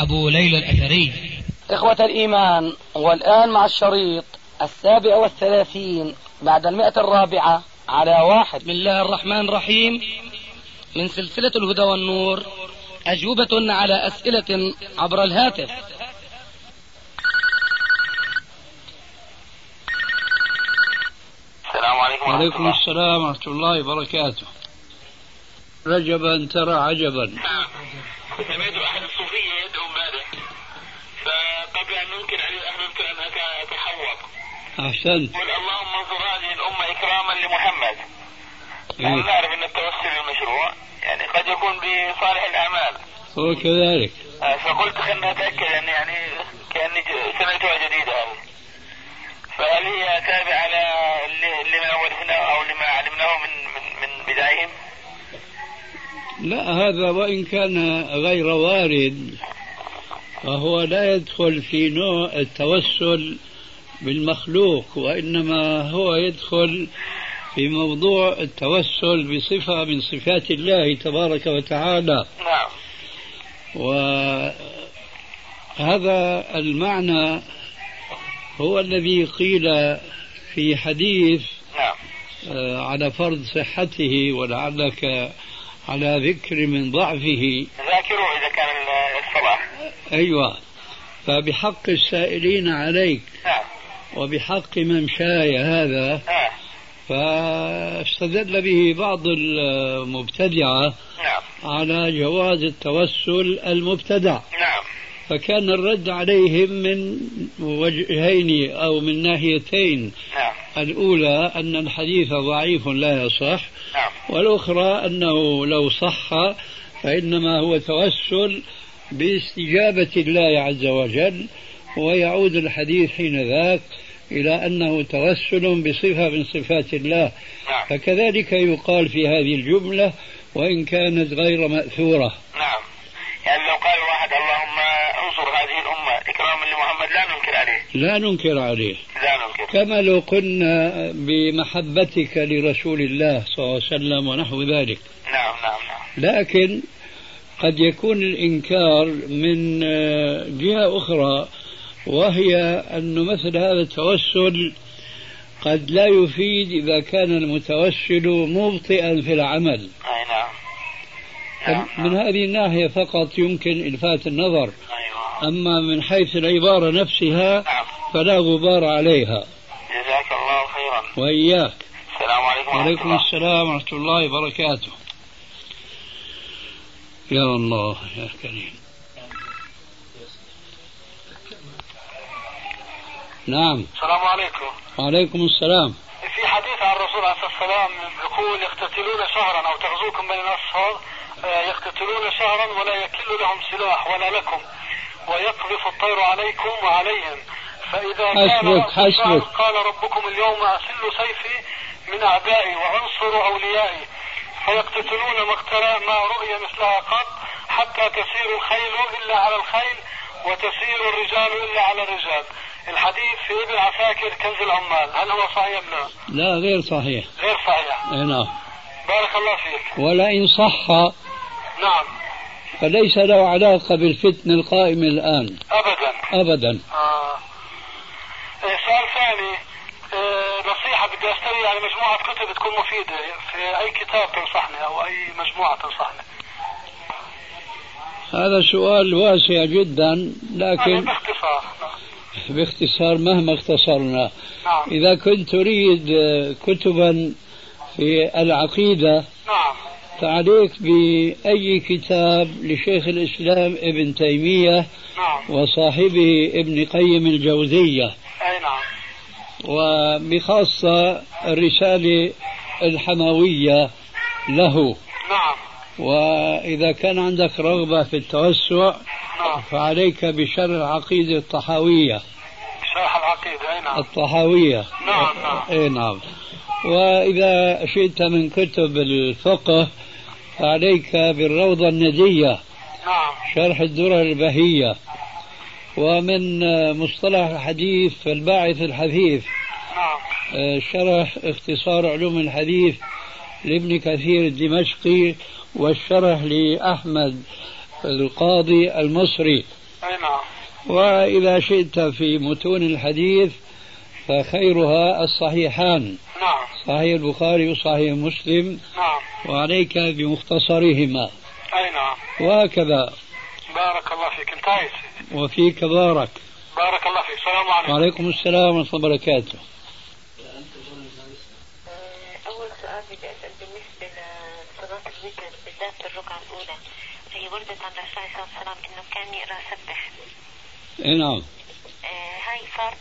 أبو ليلى الأثري. إخوة الإيمان والآن مع الشريط السابع والثلاثين بعد المئة الرابعة على واحد. بسم الله الرحمن الرحيم. من سلسلة الهدى والنور أجوبة على أسئلة عبر الهاتف. السلام عليكم وعليكم. السلام ورحمة الله وبركاته. رجبا ترى عجبا. سمعت أحد الصوفية يدعو امبارح فقبل أن ننكر عليه أحببت أن أت- أتحوط أحسنت. قل اللهم انصر هذه الأمة إكراما لمحمد. نحن إيه. نعرف أن التوسل مشروع. يعني قد يكون بصالح الأعمال. هو كذلك. آه، فقلت خلنا أتأكد أن يعني كأني سمعتها جديدة. هذه فهل هي تابعة لما ورثناه أو لما علمناه من من من بدايهم؟ لا هذا وإن كان غير وارد فهو لا يدخل في نوع التوسل بالمخلوق وإنما هو يدخل في موضوع التوسل بصفة من صفات الله تبارك وتعالى. نعم. وهذا المعنى هو الذي قيل في حديث نعم. آه، على فرض صحته ولعلك على ذكر من ضعفه. ذاكروا إذا كان ال- الصلاح أيوة. فبحق السائلين عليك. نعم. وبحق ممشاي هذا. آه. فاستدل به بعض المبتدعة نعم. على جواز التوسل المبتدع. نعم. فكان الرد عليهم من وجهين أو من ناحيتين. نعم. الأولى أن الحديث ضعيف لا يصح نعم. والأخرى أنه لو صح فإنما هو توسل باستجابة الله عز وجل ويعود الحديث حين ذاك إلى أنه توسل بصفة من صفات الله. نعم. فكذلك يقال في هذه الجملة وإن كانت غير مأثورة. نعم. يعني لو قال واحد اللهم انصر هذه الأمة إكراما لمحمد لا ننكر عليه لا ننكر عليه. لا ننكر. كما لو قلنا بمحبتك لرسول الله صلى الله عليه وسلم ونحو ذلك. نعم نعم نعم. لكن قد يكون الإنكار من جهة أخرى وهي أن مثل هذا التوسل قد لا يفيد إذا كان المتوسل مبطئا في العمل. أي نعم. نعم من هذه الناحية فقط يمكن إلفات النظر. أيوه أما من حيث العبارة نفسها نعم. فلا غبار عليها. جزاك الله خيرا. وإياك. السلام عليكم وعليكم الله. السلام ورحمة الله وبركاته. يا الله يا كريم. نعم. السلام عليكم. وعليكم السلام. في حديث عن الرسول عليه الصلاة والسلام يقول يقتتلون شهرا أو تغزوكم بين الأصفار آه، يقتتلون شهرا ولا يكل لهم سلاح ولا لكم. ويقذف الطير عليكم وعليهم. فإذا حسبك، حسبك. قال ربكم اليوم أسل سيفي من أعدائي وأنصر أوليائي. فيقتتلون ما رؤي مثلها قط حتى تسير الخيل إلا على الخيل وتسير الرجال إلا على الرجال. الحديث في ابن عساكر كنز العمال. هل هو صحيح أم لا؟ لا غير صحيح. غير صحيح. نعم. بارك الله فيك. ولئن صح نعم. فليس له علاقة بالفتنة القائمة الآن. أبدا. أبدا. آه. إيه، سؤال ثاني. إيه، نصيحة بدي أشتري يعني مجموعة كتب تكون مفيدة. في أي كتاب تنصحني أو أي مجموعة تنصحني؟ هذا سؤال واسع جدا لكن باختصار. باختصار مهما اختصرنا. نعم. إذا كنت تريد آه، كتبا في العقيدة نعم. فعليك بأي كتاب لشيخ الإسلام ابن تيمية نعم. وصاحبه ابن قيم الجوزية. أي نعم. وبخاصة الرسالة الحموية له. نعم. وإذا كان عندك رغبة في التوسع نعم. فعليك بشرح العقيدة الطحاوية. شرح العقيدة أي نعم. الطحاوية. نعم نعم. أي نعم. وإذا شئت من كتب الفقه فعليك بالروضة الندية نعم. شرح الدرر البهية ومن مصطلح الحديث الباعث الحثيث. نعم. شرح اختصار علوم الحديث لابن كثير الدمشقي والشرح لأحمد القاضي المصري. نعم. وإذا شئت في متون الحديث فخيرها الصحيحان. نعم. صحيح البخاري وصحيح مسلم. نعم. وعليك بمختصرهما. أي نعم. وهكذا. بارك الله فيك. انتهي سيدي وفيك بارك. بارك الله فيك. السلام عليكم. وعليكم السلام ورحمة الله وبركاته. أول سؤال بدي أسأل بالنسبة لصلاة الوتر بالذات الركعة الأولى هي وردت عن الرسول صلى الله عليه وسلم إنه كان يقرأ سبح. اي نعم. آه هاي فرض.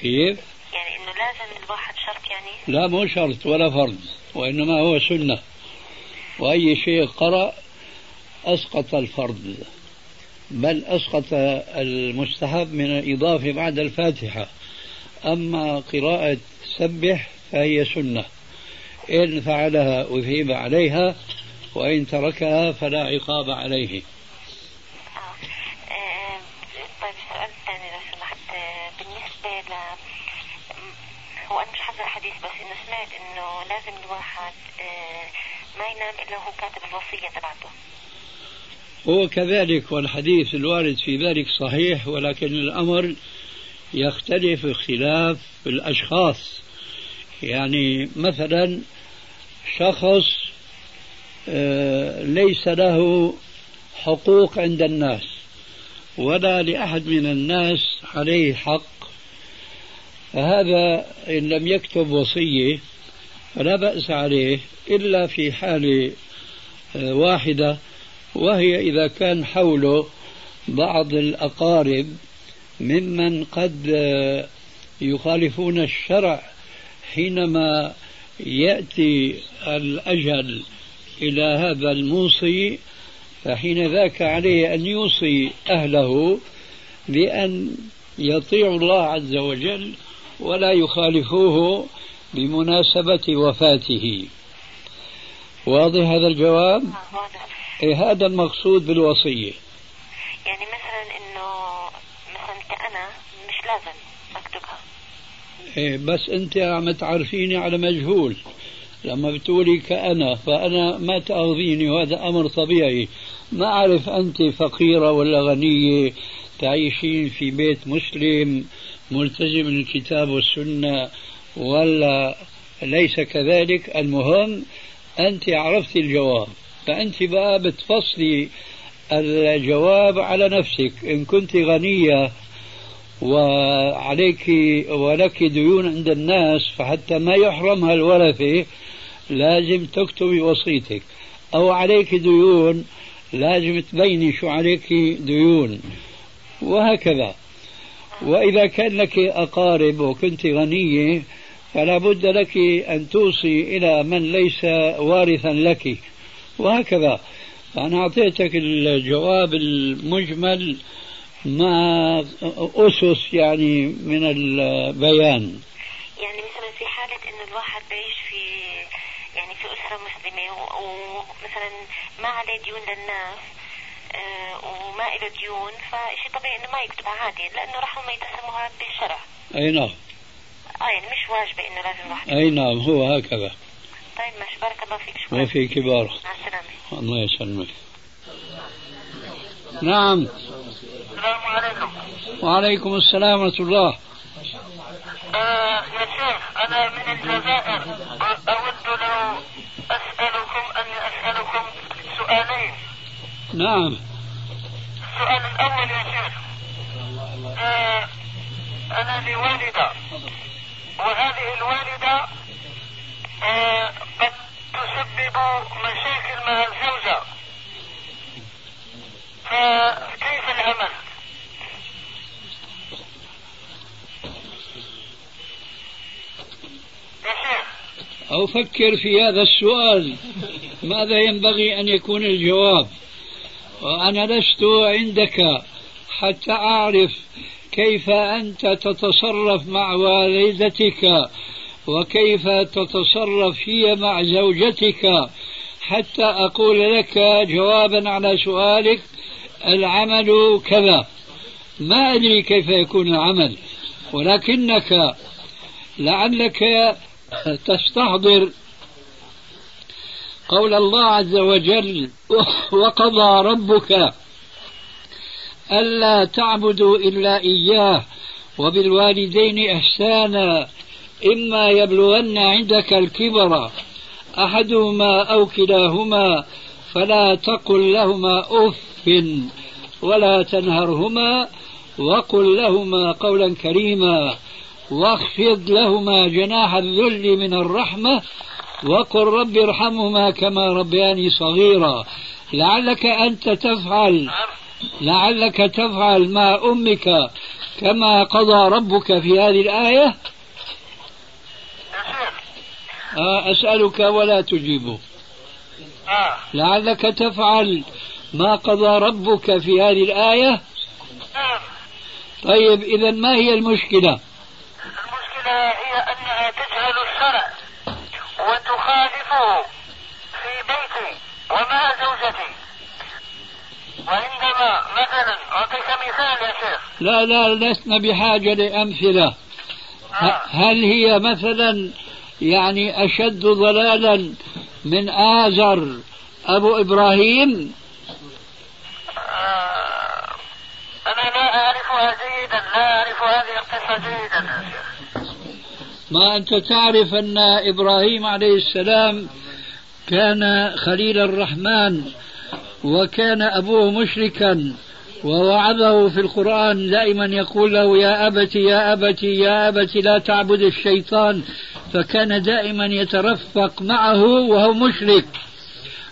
كيف؟ يعني إنه لازم الواحد شرط يعني؟ لا مو شرط ولا فرض وإنما هو سنة. وأي شيء قرأ أسقط الفرض. بل أسقط المستحب من الإضافة بعد الفاتحة. أما قراءة سبح فهي سنة. إن فعلها أثيب عليها وإن تركها فلا عقاب عليه آه. آه طيب السؤال الثاني لو سمحت آه بالنسبة ل هو أنا مش حافظة الحديث بس إنه سمعت إنه لازم الواحد آه ما ينام إلا وهو كاتب الوصية تبعته. هو كذلك والحديث الوارد في ذلك صحيح ولكن الأمر يختلف اختلاف الأشخاص. يعني مثلا شخص آه، ليس له حقوق عند الناس ولا لأحد من الناس عليه حق. فهذا إن لم يكتب وصية فلا بأس عليه إلا في حالة آه، واحدة وهي إذا كان حوله بعض الأقارب ممن قد آه، يخالفون الشرع حينما يأتي الأجل إلى هذا الموصي فحين ذاك عليه أن يوصي أهله بأن يطيعوا الله عز وجل ولا يخالفوه بمناسبة وفاته. واضح هذا الجواب؟ آه واضح. إيه هذا المقصود بالوصية. يعني مثلا إنه مثلا كأنا مش لازم أكتبها إيه بس أنت عم تعرفيني على مجهول. لما بتقولي كأنا فأنا ما تأخذيني وهذا أمر طبيعي. ما أعرف أنت فقيرة ولا غنية تعيشين في بيت مسلم ملتزم الكتاب والسنة ولا ليس كذلك. المهم أنت عرفت الجواب فأنت بقى بتفصلي الجواب على نفسك. إن كنت غنية وعليك ولك ديون عند الناس فحتى ما يحرمها الورثة لازم تكتبي وصيتك أو عليك ديون لازم تبيني شو عليك ديون. وهكذا. وإذا كان لك أقارب وكنت غنية فلا بد لك أن توصي إلى من ليس وارثا لك. وهكذا. فأنا أعطيتك الجواب المجمل مع أسس يعني من البيان. يعني مثلا في حالة إنه الواحد بعيش في يعني في أسرة مسلمة ومثلا ما عليه ديون للناس وما له ديون فشيء طبيعي إنه ما يكتبها عادي لأنه راح هم يتسموها بالشرع. أي نعم. آه يعني مش واجبة إنه لازم الواحد أي نعم هو هكذا. طيب ماشي بارك الله فيك شكرا. وفي كبار مع السلامة. الله يسلمك. نعم. السلام عليكم. وعليكم السلام ورحمة الله. آه يا شيخ أنا من الجزائر. نعم. السؤال الأول يا شيخ. آه أنا لي والدة وهذه الوالدة آه قد تسبب مشاكل مع الزوجة. فكيف العمل؟ أو فكر في هذا السؤال. ماذا ينبغي أن يكون الجواب؟ وأنا لست عندك حتى أعرف كيف أنت تتصرف مع والدتك وكيف تتصرف هي مع زوجتك. حتى أقول لك جوابا على سؤالك العمل كذا. ما أدري كيف يكون العمل ولكنك لعلك تستحضر قول الله عز وجل وقضى ربك ألا تعبدوا إلا إياه وبالوالدين إحسانا إما يبلغن عندك الكبر أحدهما أو كلاهما فلا تقل لهما أف ولا تنهرهما وقل لهما قولا كريما واخفض لهما جناح الذل من الرحمة وقل رب ارحمهما كما ربياني صغيرا لعلك أنت تفعل لعلك تفعل مع أمك كما قضى ربك في هذه الآية آه، أسألك ولا تجيبه. لعلك تفعل ما قضى ربك في هذه الآية. طيب إذا ما هي المشكلة المشكلة هي أنها تجهل الشرع وتخالفه في بيتي ومع زوجتي وعندما مثلا أعطيك مثال يا شيخ لا لا لسنا بحاجة لأمثلة. آه. هل هي مثلا يعني أشد ضلالا من آزر أبو إبراهيم؟ آه أنا لا أعرفها جيدا لا أعرف هذه القصة جيدا يا شيخ. ما أنت تعرف أن إبراهيم عليه السلام كان خليل الرحمن وكان أبوه مشركا. ووعظه في القرآن دائما يقول له يا أبت يا أبت يا أبت لا تعبد الشيطان. فكان دائما يترفق معه وهو مشرك.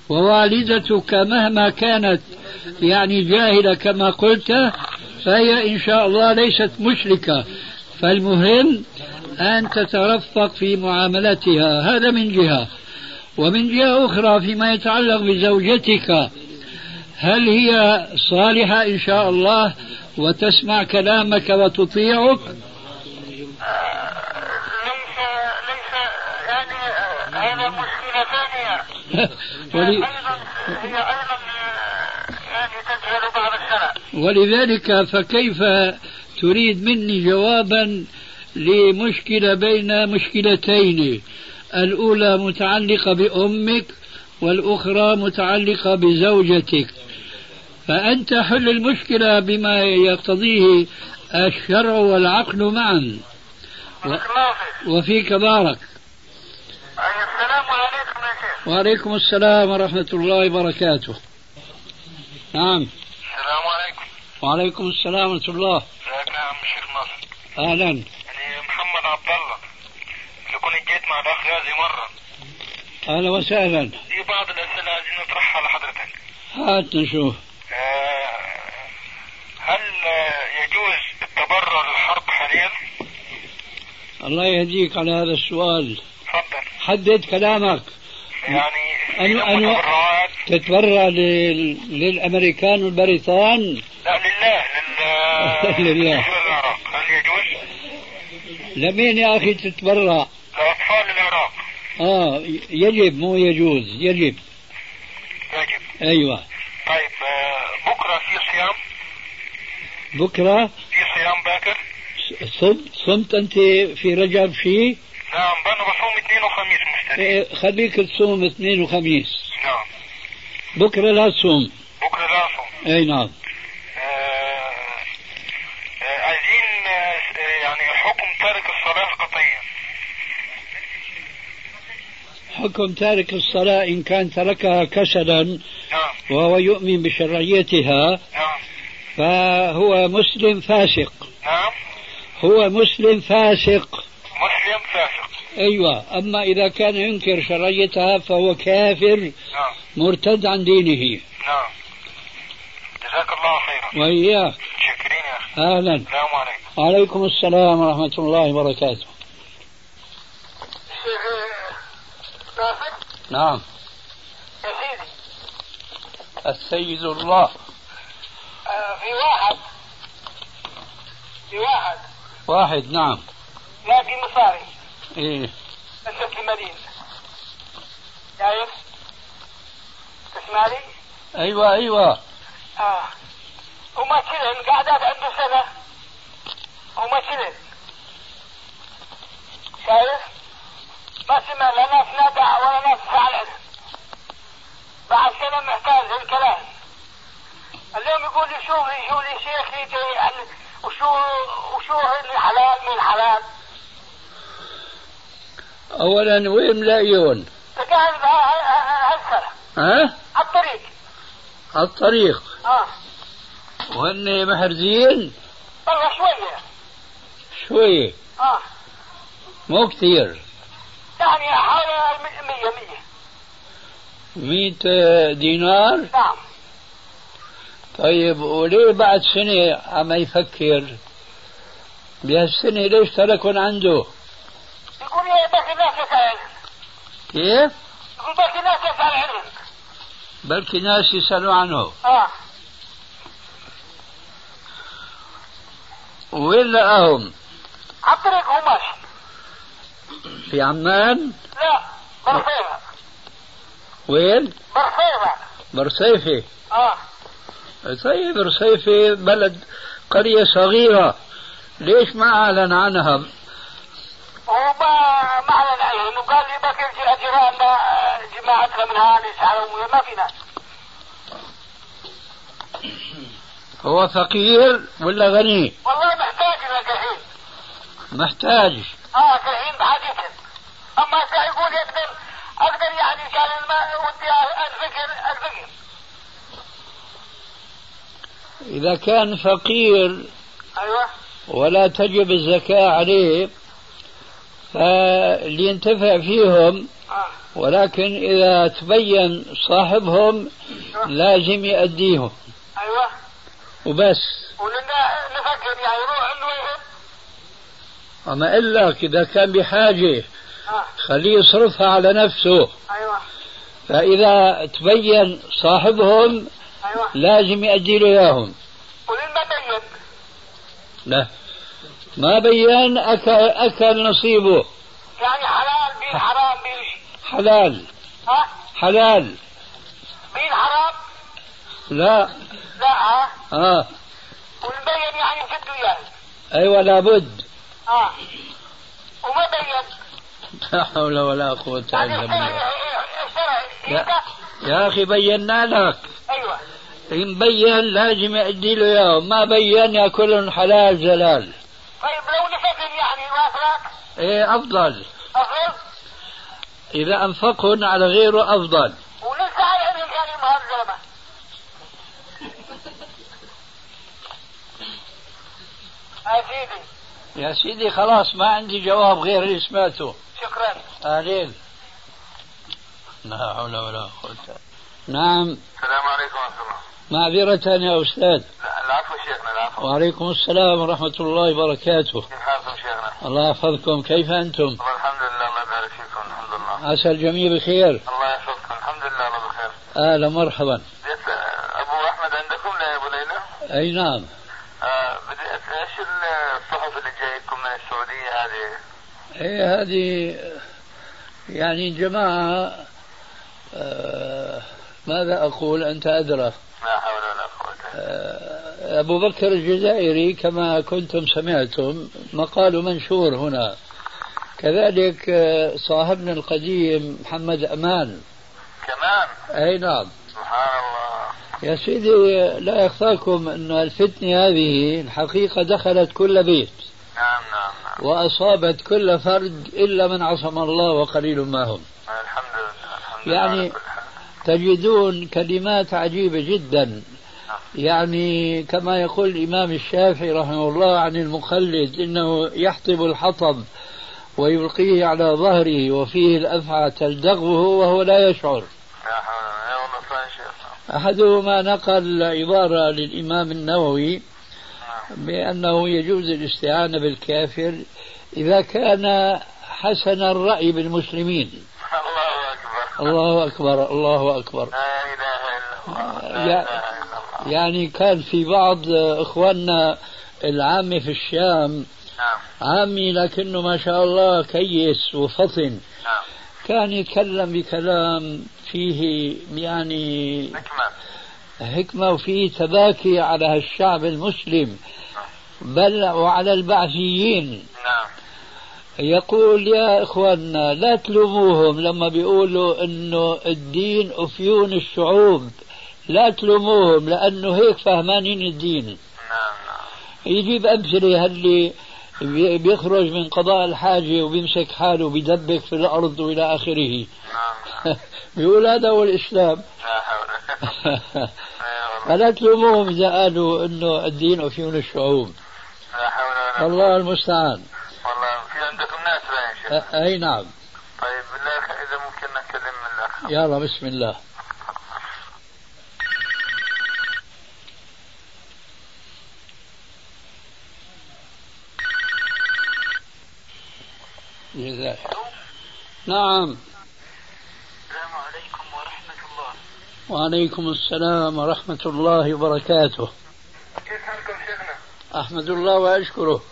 ووالدتك مهما كانت يعني جاهلة كما قلت فهي إن شاء الله ليست مشركة. فالمهم أن تترفق في معاملتها. هذا من جهة. ومن جهة أخرى فيما يتعلق بزوجتك. هل هي صالحة إن شاء الله وتسمع كلامك وتطيعك؟ هذا مشكلة ثانية. ولي... هي أيضا يعني تجهل بعض الشرع. ولذلك فكيف تريد مني جوابا لمشكلة بين مشكلتين؟ الأولى متعلقة بأمك والأخرى متعلقة بزوجتك. فأنت حل المشكلة بما يقتضيه الشرع والعقل معا. و... وفيك بارك. السلام عليكم يا شيخ. وعليكم السلام ورحمة الله وبركاته. نعم. السلام عليكم. وعليكم السلام ورحمة الله. ازيك يا عم الشيخ ناصر. أهلا. أنا محمد عبد الله كنت جيت مع الأخ غازي مرة. أهلا وسهلا. في بعض الأسئلة عايزين نطرحها لحضرتك. هات نشوف. هل يجوز التبرع للحرب حاليا؟ الله يهديك على هذا السؤال. تفضل. حدد كلامك. يعني أنو أنو تتبرع لل... للأمريكان والبريطان؟ لا لله لل... لله. هل يجوز؟ لمين يا أخي تتبرع؟ لأطفال العراق. آه يجب مو يجوز يجب. يجب. أيوة. طيب آه، بكرة في صيام؟ بكرة؟ في صيام باكر؟ صمت صمت أنت في رجب شيء؟ نعم أنا بصوم اثنين وخميس مشتري إيه خليك تصوم اثنين وخميس. نعم. بكرة لا تصوم. بكرة لا أصوم أي نعم. آه آه عايزين يعني حكم تارك الصلاة قطعيا. حكم تارك الصلاة إن كان تركها كسلا نعم. وهو يؤمن بشرعيتها نعم. فهو مسلم فاسق. نعم. هو مسلم فاسق. مسلم فاسق. أيوة. أما إذا كان ينكر شرعيتها فهو كافر مرتد عن دينه. نعم. جزاك الله خيرا. وإياك. شكرين يا أخي. أهلا. السلام عليكم. وعليكم السلام ورحمة الله وبركاته شيخ نافذ نعم. يا سيدي السيد الله. آه، في واحد. في واحد. واحد نعم. نادي مصاري. إيه. أنت في المدينة. شايف؟ تسمع لي؟ أيوه أيوه. آه. ومثلا قعدت عنده سنة ومثلا شايف؟ ما سمع لا ناس نادع ولا ناس فعل بعد سنة محتاج الكلام. اليوم يقول لي شوف لي شوف لي شيخي يعني وشو وشو الحلال من الحلال؟ اولا وين ملاقيون؟ فقال هالسنة ها؟ على الطريق. على الطريق. آه. وهن محرزين؟ والله شوية. شوية. آه. مو كثير. يعني حوالي مية مية مئة دينار؟ نعم. طيب وليه بعد سنة عم يفكر؟ بهالسنة ليش تركن عنده؟ يقول يا باقي الناس يسأل كيف؟ يقول باقي الناس يسأل عنهم بلكي ناس يسألوا عنه. آه. وين لقاهم؟ على الطريق هو ماشي في عمان؟ لا برفيفة وين؟ برفيفة برصيفة آه. طيب رصيفة بلد قرية صغيرة. ليش ما أعلن عنها؟ وما ما أعلن عنهم وقال لي باقي الجيران جماعتنا من هاني يسألوا ما في ناس. هو فقير ولا غني؟ والله محتاج لك الحين محتاج. آه الحين بحاجتهم اما كان يقول يقدر أقدر يعني كان الماء ودي الفكر الفكر إذا كان فقير أيوه. ولا تجب الزكاة عليه فلينتفع فيهم آه. ولكن إذا تبين صاحبهم لازم يأديهم أيوه. وبس. ولنا نفكر يعني ويهب أما أقول لك إذا كان بحاجة آه. خليه يصرفها على نفسه. أيوه. فإذا تبين صاحبهم أيوه. لازم يأدي له إياهم وللمبين لا. ما بين أكل, أكل نصيبه. يعني حلال بين حرام بين حلال. ها؟ حلال. بين حرام؟ لا. لا ها؟ آه. والمبين يعني يسد وياه أيوة لابد. آه. وما بين لا حول ولا قوة إلا بالله. يا, يا أخي بينا لك. أيوه. إن بين لازم يأدي له إياه ما بين يأكلهم حلال زلال. طيب لو نفذن يعني وافرك إيه أفضل. افرض إذا أنفقهن على غيره أفضل. ولسه على عنهم يعني مهار الزلمه يا سيدي خلاص ما عندي جواب غير اللي سمعته. شكرا. أهلين لا حول ولا قوة. نعم. السلام عليكم ورحمة الله. معذرة يا أستاذ. العفو شيخنا العفو. وعليكم السلام ورحمة الله وبركاته. كيف حالكم شيخنا؟ الله يحفظكم. كيف أنتم؟ الحمد لله الله يبارك فيكم الحمد لله. عسى الجميع بخير الله يحفظكم الحمد لله الله بخير. أهلا مرحبا. أبو أحمد عندكم لا يا أبو ليلى؟ أي نعم آه بديت إيش الصحف اللي جايكم من السعوديه هذه؟ إيه هذه يعني جماعة آه ماذا أقول؟ أنت أدرى لا حول ولا قوة آه أبو بكر الجزائري كما كنتم سمعتم مقال منشور هنا. كذلك آه، صاحبنا القديم محمد أمان. كمان؟ أي نعم. سبحان الله. يا سيدي لا يخفاكم أن الفتنة هذه الحقيقة دخلت كل بيت. نعم نعم. وأصابت كل فرد إلا من عصم الله وقليل ما هم. الحمد لله الحمد يعني. تجدون كلمات عجيبة جدا. يعني كما يقول الإمام الشافعي رحمه الله عن المخلد إنه يحطب الحطب ويلقيه على ظهره وفيه الأفعى تلدغه وهو لا يشعر. أحدهما نقل عبارة للإمام النووي بأنه يجوز الاستعانة بالكافر إذا كان حسن الرأي بالمسلمين. الله أكبر. الله أكبر الله أكبر. لا إله إلا الله يعني كان في بعض إخواننا العامة في الشام نعم. عامي لكنه ما شاء الله كيس وفطن. نعم. كان يتكلم بكلام فيه يعني حكمة وفيه تباكي على هالشعب المسلم بل وعلى البعثيين. نعم. يقول يا إخواننا لا تلوموهم لما بيقولوا إنه الدين أفيون الشعوب. لا تلوموهم لأنه هيك فهمانين الدين. نعم نعم. يجيب أمثلة هاللي بي- بيخرج من قضاء الحاجة وبيمسك حاله وبيدبك في الأرض وإلى آخره. نعم بيقول هذا هو الإسلام. لا تلوموهم إذا قالوا إنه الدين أفيون الشعوب. لا حول ولا قوة. الله المستعان. والله في عندكم ناس أي نعم. طيب بالله إذا ممكن نتكلم من الأخ يلا بسم الله. جزاك. نعم السلام عليكم ورحمة الله وعليكم السلام ورحمة الله وبركاته. كيف حالكم شيخنا؟ أحمد الله وأشكره.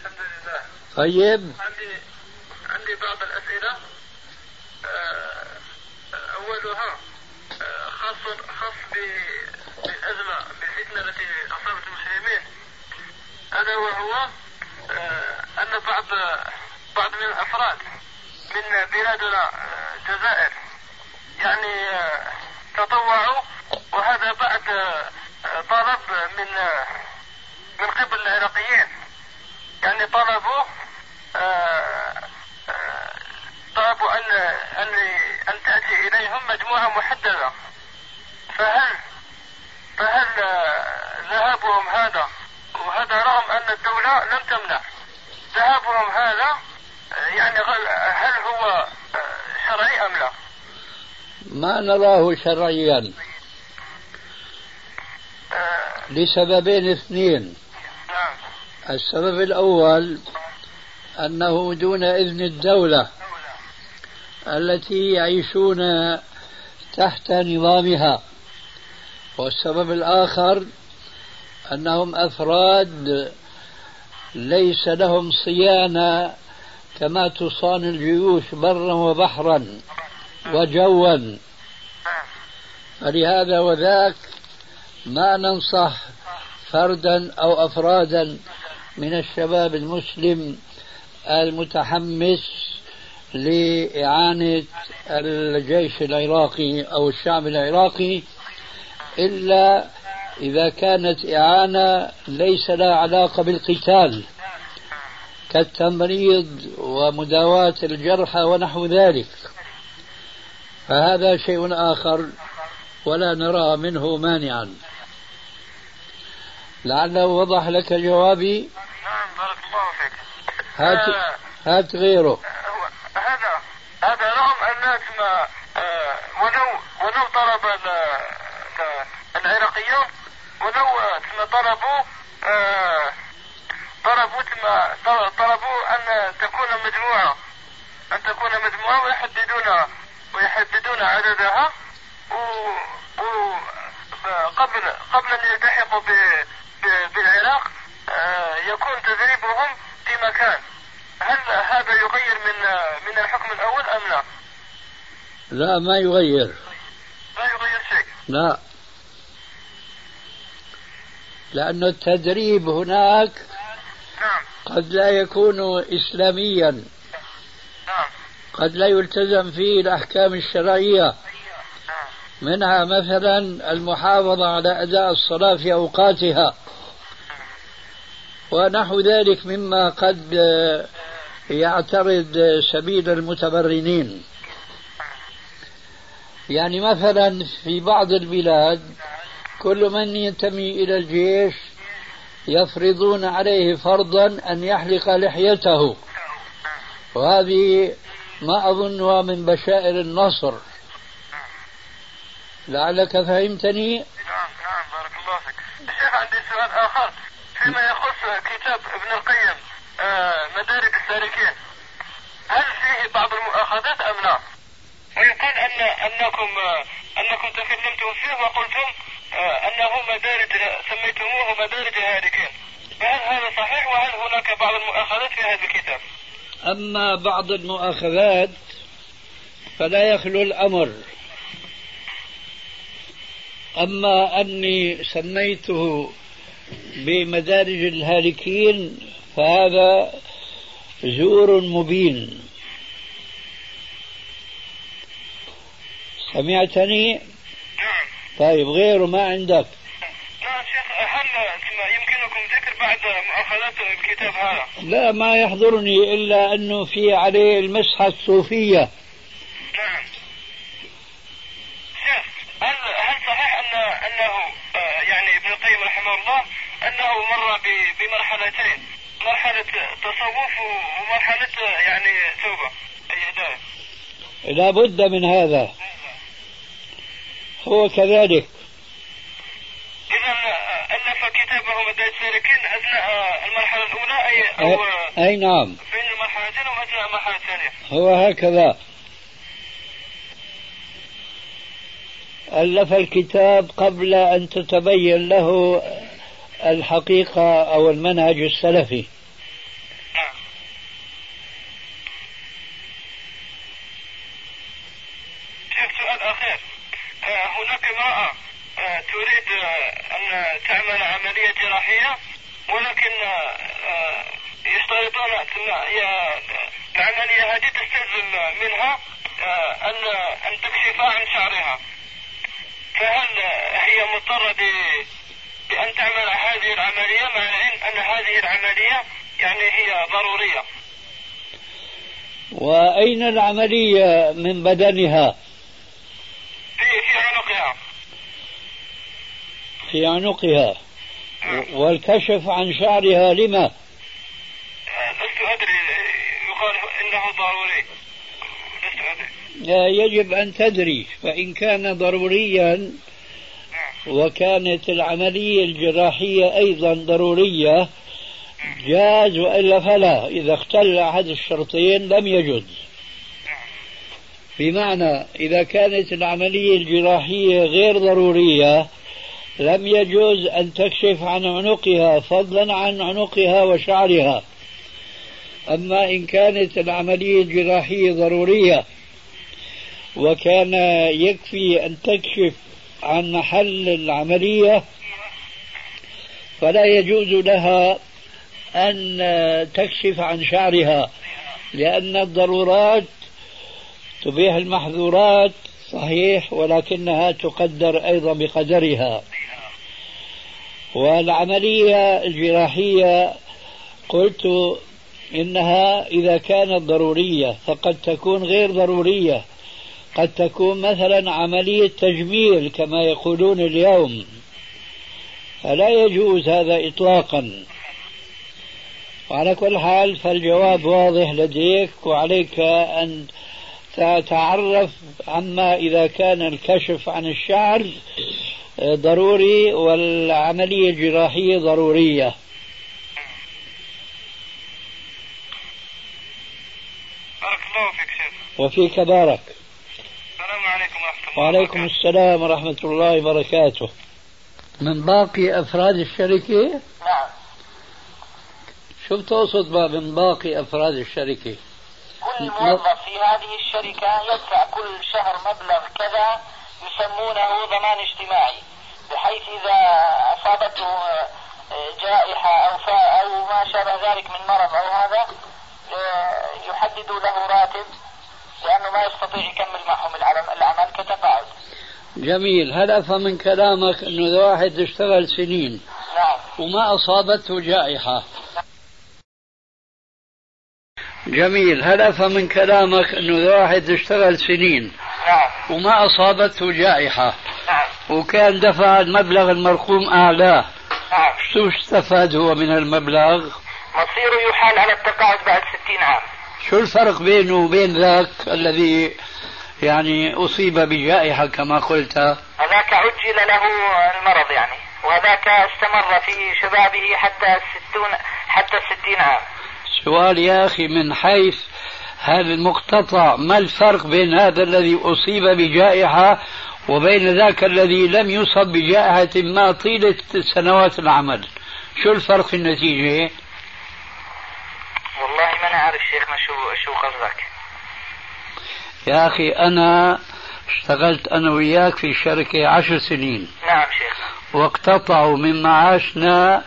الحمد لله طيب. عندي عندي بعض الأسئلة. آه، أولها آه، خاص خاص بالأزمة بالفتنة التي أصابت المسلمين. ألا وهو آه، أن بعض بعض من الأفراد من بلادنا الجزائر يعني تطوعوا وهذا بعد آه، طلب من آه، من قبل العراقيين يعني طلبوا آه، طلبوا أن أن أن تأتي إليهم مجموعة محددة فهل فهل ذهابهم هذا وهذا رغم أن الدولة لم تمنع ذهابهم هذا يعني هل هو شرعي أم لا؟ ما نراه شرعيا. لسببين اثنين. السبب الأول أنه دون إذن الدولة التي يعيشون تحت نظامها. والسبب الآخر أنهم أفراد ليس لهم صيانة كما تصان الجيوش برا وبحرا. وجوا نعم فلهذا وذاك ما ننصح فردا أو أفرادا من الشباب المسلم المتحمس لإعانة الجيش العراقي أو الشعب العراقي إلا إذا كانت إعانة ليس لها علاقة بالقتال كالتمريض ومداواة الجرحى ونحو ذلك. فهذا شيء آخر ولا نرى منه مانعا. لعله وضح لك جوابي. نعم بارك الله فيك. هات آه، هات غيره. هذا هذا رغم الناس ما آه، ولو ولو طلب ال- ال- العراقيون ولو ثم طلبوا آه، طلبوا ثم طل- طلبوا أن تكون مجموعة أن تكون مجموعة ويحددون ويحددون عددها. و, و قبل قبل أن يلتحقوا ب- ب- بالعراق آه، يكون تدريبهم في مكان. هل هذا يغير من من الحكم الأول أم لا؟ لا ما يغير. لا يغير شيء. لا. لأن التدريب هناك نعم. قد لا يكون إسلاميا. قد لا يلتزم فيه الأحكام الشرعية. منها مثلا المحافظة على أداء الصلاة في أوقاتها. ونحو ذلك مما قد يعترض سبيل المتبرنين. يعني مثلا في بعض البلاد كل من ينتمي إلى الجيش يفرضون عليه فرضا أن يحلق لحيته. وهذه ما أظنها من بشائر النصر لعلك فهمتني نعم نعم بارك الله فيك. الشيخ عندي سؤال آخر فيما يخص كتاب ابن القيم آه، مدارج السالكين هل فيه بعض المؤاخذات أم لا؟ ويقال ان أنكم آه، أنكم تكلمتم فيه وقلتم آه، أنه مدارج سميتموه مدارج الهالكين فهل هذا صحيح وهل هناك بعض المؤاخذات في هذا الكتاب؟ أما بعض المؤاخذات فلا يخلو الأمر. أما أني سميته بمدارج الهالكين فهذا زور مبين. سمعتني؟ نعم. طيب غيره ما عندك. شيخ هل يمكنكم ذكر بعد مؤاخذات الكتاب هذا؟ لا ما يحضرني إلا أنه في عليه المسحة الصوفية. نعم. شيخ هل هل صحيح أن أنه آه، يعني ابن القيم رحمه الله أنه مر بمرحلتين؟ مرحلة تصوف ومرحلة آه، يعني توبة أي هداية لا بد من هذا. هو كذلك إذا آه، ألف كتابه مدارج السالكين أثناء آه، المرحلة الأولى أي نعم. بين المرحلتين وأثناء المرحلة الثانية هو هكذا. ألف الكتاب قبل أن تتبين له الحقيقة أو المنهج السلفي نعم شيخ سؤال أخير آه، هناك امرأة آه، تريد آه، أن تعمل عملية جراحية ولكن آه، آه، يشترطون ثم هي العملية هذه تستلزم منها آه، أن أن تكشف عن شعرها فهل آه، هي مضطرة ب- بأن تعمل هذه العملية مع العلم أن هذه العملية يعني هي ضرورية وأين العملية من بدنها. في في عنقها. في عنقها. والكشف عن شعرها لما؟ آه، لست أدري يقال إنه ضروري. لست أدري. يجب أن تدري فإن كان ضروريا نعم. وكانت العملية الجراحية أيضا ضرورية جاز وإلا فلا. إذا اختل أحد الشرطين لم يجوز. بمعنى إذا كانت العملية الجراحية غير ضرورية لم يجوز أن تكشف عن عنقها فضلا عن عنقها وشعرها. أما إن كانت العملية الجراحية ضرورية وكان يكفي أن تكشف عن محل العملية فلا يجوز لها أن تكشف عن شعرها لأن الضرورات تبيح المحظورات صحيح ولكنها تقدر أيضا بقدرها. والعملية الجراحية قلت إنها إذا كانت ضرورية فقد تكون غير ضرورية. قد تكون مثلا عملية تجميل كما يقولون اليوم. فلا يجوز هذا إطلاقا. وعلى كل حال فالجواب واضح لديك وعليك أن تتعرف عما إذا كان الكشف عن الشعر ضروري والعملية الجراحية ضرورية. بارك الله فيك شيخ. وفيك بارك. السلام عليكم ورحمة الله وعليكم. السلام ورحمة الله وبركاته. من باقي أفراد الشركة؟ نعم. شو بتقصد من باقي أفراد الشركة؟ كل موظف في هذه الشركة يدفع كل شهر مبلغ كذا يسمونه ضمان اجتماعي بحيث إذا أصابته آه، جائحة أو أو ما شابه ذلك من مرض أو هذا آه، يحددوا له راتب لأنه ما يستطيع يكمل معهم العمل كتقاعد جميل. هل أفهم من كلامك أنه واحد اشتغل سنين نعم. وما أصابته جائحة جميل. هل أفهم من كلامك أنه واحد اشتغل سنين؟ نعم. وما أصابته جائحة؟ نعم. وكان دفع المبلغ المرقوم أعلاه. نعم. شو استفاد هو من المبلغ؟ مصيره يحال على التقاعد بعد ستين عام. شو الفرق بينه وبين ذاك الذي يعني أصيب بجائحة كما قلت؟ هذاك عجل له المرض يعني وهذاك استمر في شبابه حتى الستون حتى الستين عام. سؤال يا أخي من حيث هذا المقتطع ما الفرق بين هذا الذي أصيب بجائحة وبين ذاك الذي لم يصب بجائحة ما طيلة سنوات العمل؟ شو الفرق في النتيجة؟ والله ما نعرف شيخنا شو شو قصدك؟ يا أخي أنا اشتغلت أنا وياك في شركة عشر سنين. نعم شيخنا واقتطعوا من معاشنا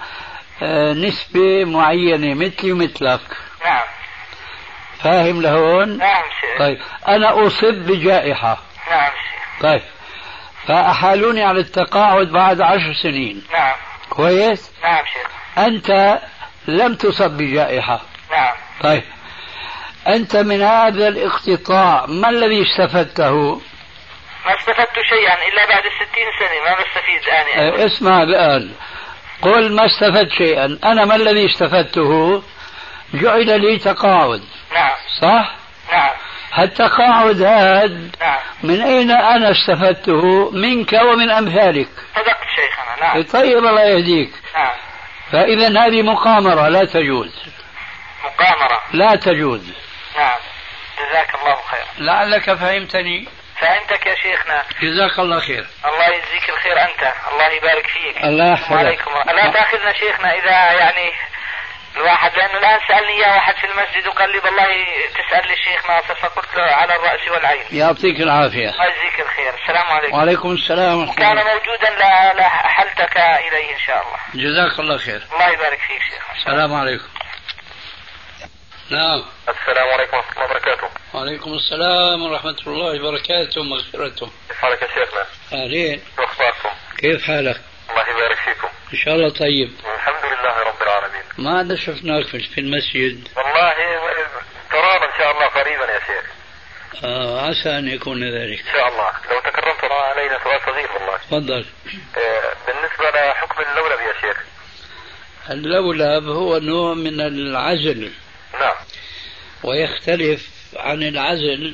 نسبة معينة مثلي ومثلك. نعم. فاهم لهون؟ نعم شيخ طيب أنا أصب بجائحة. نعم شيخ طيب فأحالوني على التقاعد بعد عشر سنين. نعم. كويس؟ نعم شيخ أنت لم تصب بجائحة. نعم. طيب أنت من هذا الاقتطاع ما الذي استفدته؟ ما استفدت شيئا إلا بعد الستين سنة ما بستفيد الآن أه، اسمع الآن قل ما استفدت شيئا. أنا ما الذي استفدته؟ جعل لي تقاعد. نعم. صح؟ نعم. التقاعد هذا نعم. من أين أنا استفدته؟ منك ومن أمثالك. صدقت شيخنا نعم. طيب الله يهديك. نعم. فإذا هذه مقامرة لا تجوز. مقامرة. لا تجوز. نعم. جزاك الله خير لعلك فهمتني. فهمتك يا شيخنا. جزاك الله خير. الله يجزيك الخير أنت. الله يبارك فيك. الله يحفظك. لا تأخذنا شيخنا إذا يعني الواحد لأنه الآن سألني إياه واحد في المسجد وقال لي والله تسأل لي الشيخ ناصر فقلت له على الرأس والعين. يعطيك العافية. الله يجزيك الخير. السلام عليكم. وعليكم السلام ورحمة كان الله. موجودا لا- لحلتك إليه إن شاء الله. جزاك الله خير. الله يبارك فيك شيخ. السلام عليكم. نعم. السلام عليكم ورحمة الله وبركاته. وعليكم السلام ورحمة الله وبركاته ومغفرته كيف حالك يا شيخنا؟ أهلين. شو أخباركم؟ كيف حالك؟ الله يبارك فيكم. إن شاء الله طيب. الحمد لله رب العالمين. ما عاد شفناك في المسجد؟ والله ترانا إن شاء الله قريبا يا شيخ. آه عسى أن يكون ذلك. إن شاء الله. لو تكرمت علينا سؤال صغير والله. تفضل. آه، بالنسبة لحكم اللولب يا شيخ. اللولب هو نوع من العزل. نعم. ويختلف عن العزل.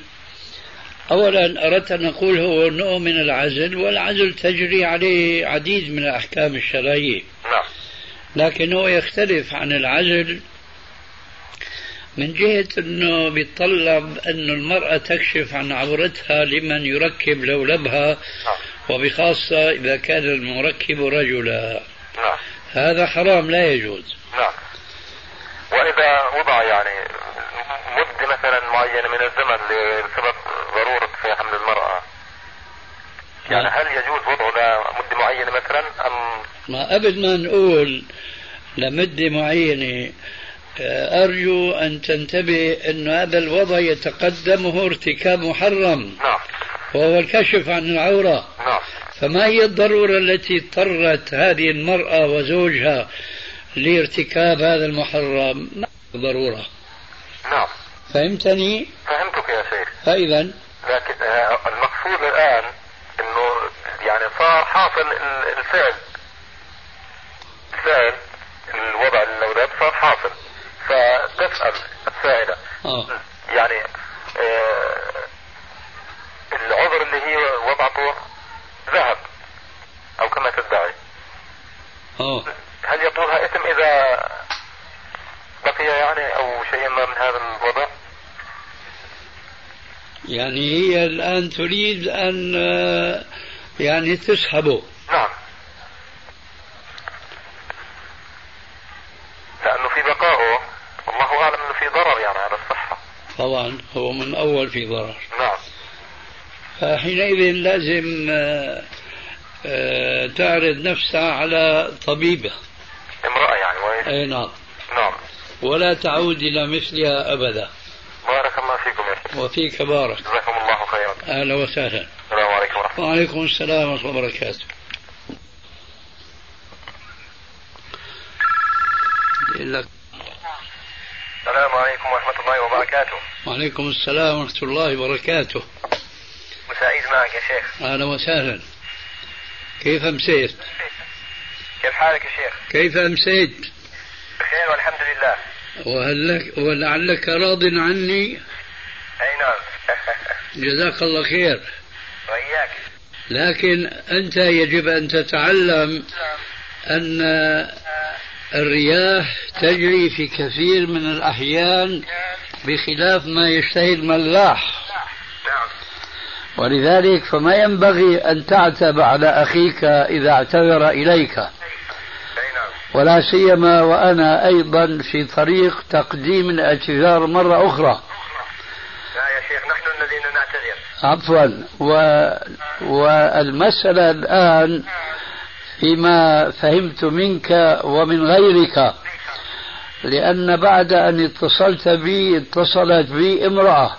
أولا أردت أن أقول هو نوع من العزل والعزل تجري عليه عديد من الأحكام الشرعية. نعم. لكن هو يختلف عن العزل من جهة أنه بيتطلب أن المرأة تكشف عن عورتها لمن يركب لولبها نعم. وبخاصة إذا كان المركب رجلا. نعم. هذا حرام لا يجوز. نعم. وإذا وضع يعني مدة مثلا معينة من الزمن لسبب ضرورة في حمل المرأة. يعني هل يجوز وضعه لمدة معينة مثلا أم ما قبل ما نقول لمدة معينة. آه، أرجو أن تنتبه أن هذا الوضع يتقدمه ارتكاب محرم. نعم. وهو الكشف عن العورة. نعم. فما هي الضرورة التي اضطرت هذه المرأة وزوجها لارتكاب هذا المحرم. هي ضرورة. نعم. فهمتني؟ فهمتك يا شيخ. فإذا؟ لكن آه، المقصود الآن إنه يعني صار حاصل ال- الفعل. الفعل الوضع اللولب صار حاصل. فتسأل السائلة. آه العذر اللي هي وضعته ذهب أو كما تدعي آه. هل يطولها اثم اذا بقي يعني أو شيء ما من هذا الوضع يعني هي الآن تريد أن آه، يعني تسحبه. نعم. لأنه في بقائه. والله أعلم أنه في ضرر يعني على الصحة. طبعا هو من أول في ضرر. نعم. فحينئذ لازم آه، آه، تعرض نفسها على طبيبة. امرأة يعني وإيش؟ أي نعم. نعم. ولا تعود إلى مثلها أبدا. بارك الله فيكم يا وفيك بارك. أهلا وسهلا. السلام عليكم ورحمة الله. وعليكم السلام ورحمة الله وبركاته. لك السلام عليكم ورحمة الله وبركاته. وعليكم السلام ورحمة الله وبركاته. مساعيد معك يا شيخ. أهلا وسهلا. كيف أمسيت؟ كيف حالك يا شيخ؟ كيف أمسيت؟ بخير والحمد لله. وهل لك ولعلك راض عني جزاك الله خير. وإياك. لكن أنت يجب أن تتعلم أن الرياح تجري في كثير من الأحيان بخلاف ما يشتهي الملاح نعم. ولذلك فما ينبغي أن تعتب على أخيك إذا اعتذر إليك. نعم. ولا سيما وأنا أيضا في طريق تقديم الاعتذار مرة أخرى. يا شيخ نحن الذين نعتذر. عفوا. و... والمسألة الآن فيما فهمت منك ومن غيرك. لأن بعد أن اتصلت بي اتصلت بي امرأة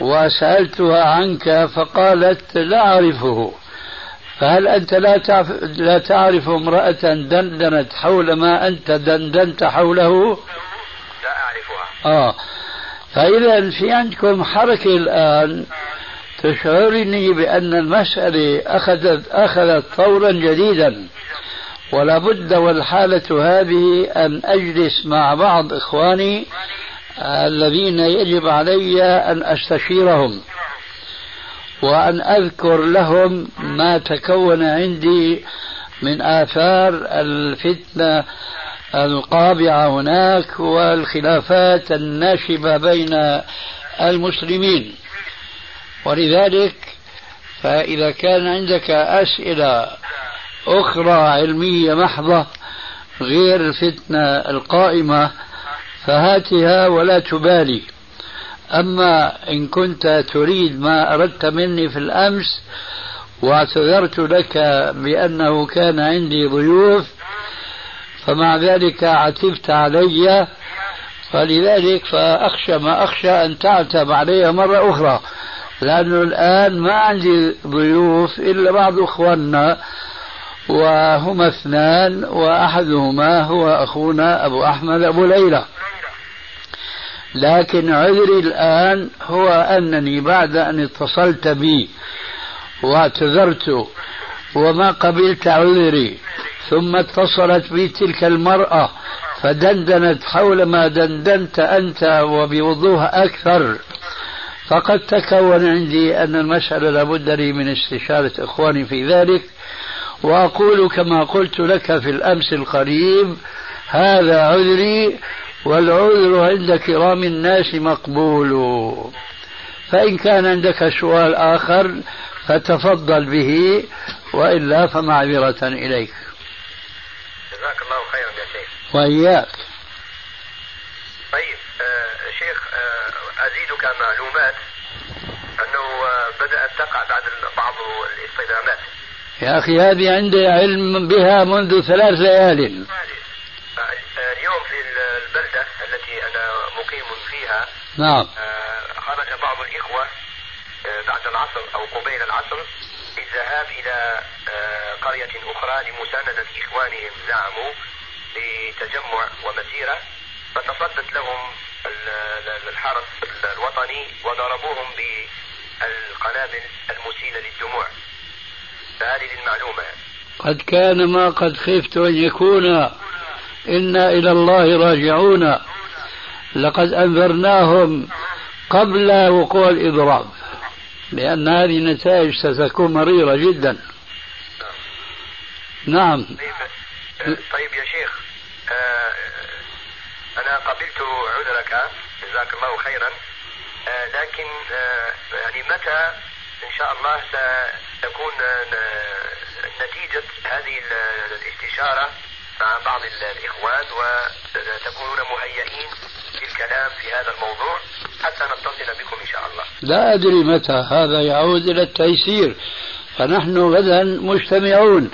وسألتها عنك فقالت لا أعرفه. فهل أنت لا تعرف, لا تعرف امرأة دندنت حول ما أنت دندنت حوله؟ لا أعرفها. آه. فإذا في عندكم حركة الآن تشعرني بأن المسألة أخذت أخذت طورا جديدا. ولا بد والحالة هذه أن أجلس مع بعض إخواني الذين يجب علي أن أستشيرهم. وأن أذكر لهم ما تكون عندي من آثار الفتنة القابعة هناك والخلافات الناشبة بين المسلمين. ولذلك فإذا كان عندك أسئلة أخرى علمية محضة غير الفتنة القائمة فهاتها ولا تبالي. أما إن كنت تريد ما أردت مني في الأمس واعتذرت لك بأنه كان عندي ضيوف فمع ذلك عتبت علي فلذلك فأخشى ما أخشى أن تعتب علي مرة أخرى. لأنه الآن ما عندي ضيوف إلا بعض إخواننا وهما اثنان وأحدهما هو أخونا أبو أحمد أبو ليلى. لكن عذري الآن هو أنني بعد أن اتصلت بي واعتذرت وما قبلت عذري. ثم اتصلت بي تلك المرأة فدندنت حول ما دندنت أنت وبوضوح أكثر. فقد تكون عندي أن المسألة لابد لي من استشارة إخواني في ذلك وأقول كما قلت لك في الأمس القريب هذا عذري والعذر عند كرام الناس مقبول. فإن كان عندك سؤال آخر فتفضل به وإلا فمعذرة إليك جزاك الله خيرا يا شيخ وإياك طيب آه شيخ آه أزيدك معلومات أنه آه بدأت تقع بعد بعض الاصطدامات. يا أخي هذه عندي علم بها منذ ثلاث ليال. اليوم في البلدة التي أنا مقيم فيها نعم. خرج بعض الإخوة بعد العصر أو قبيل العصر للذهاب إلى قرية أخرى لمساندة إخوانهم زعموا لتجمع ومسيرة فتصدت لهم الحرس الوطني وضربوهم بالقنابل المسيلة للدموع. فهذه للمعلومة. قد كان ما قد خفت أن يكون. إنا إلى الله راجعون. لقد أنذرناهم قبل وقوع الإضراب. لأن هذه النتائج ستكون مريرة جدا. نعم. طيب يا شيخ أنا قبلت عذرك جزاك الله خيرا. آه لكن آه يعني متى إن شاء الله ستكون نتيجة هذه الاستشارة مع بعض الإخوان وتكونون مهيئين للكلام في هذا الموضوع حتى نتصل بكم إن شاء الله. لا أدري متى هذا يعود إلى التيسير. فنحن غدا مجتمعون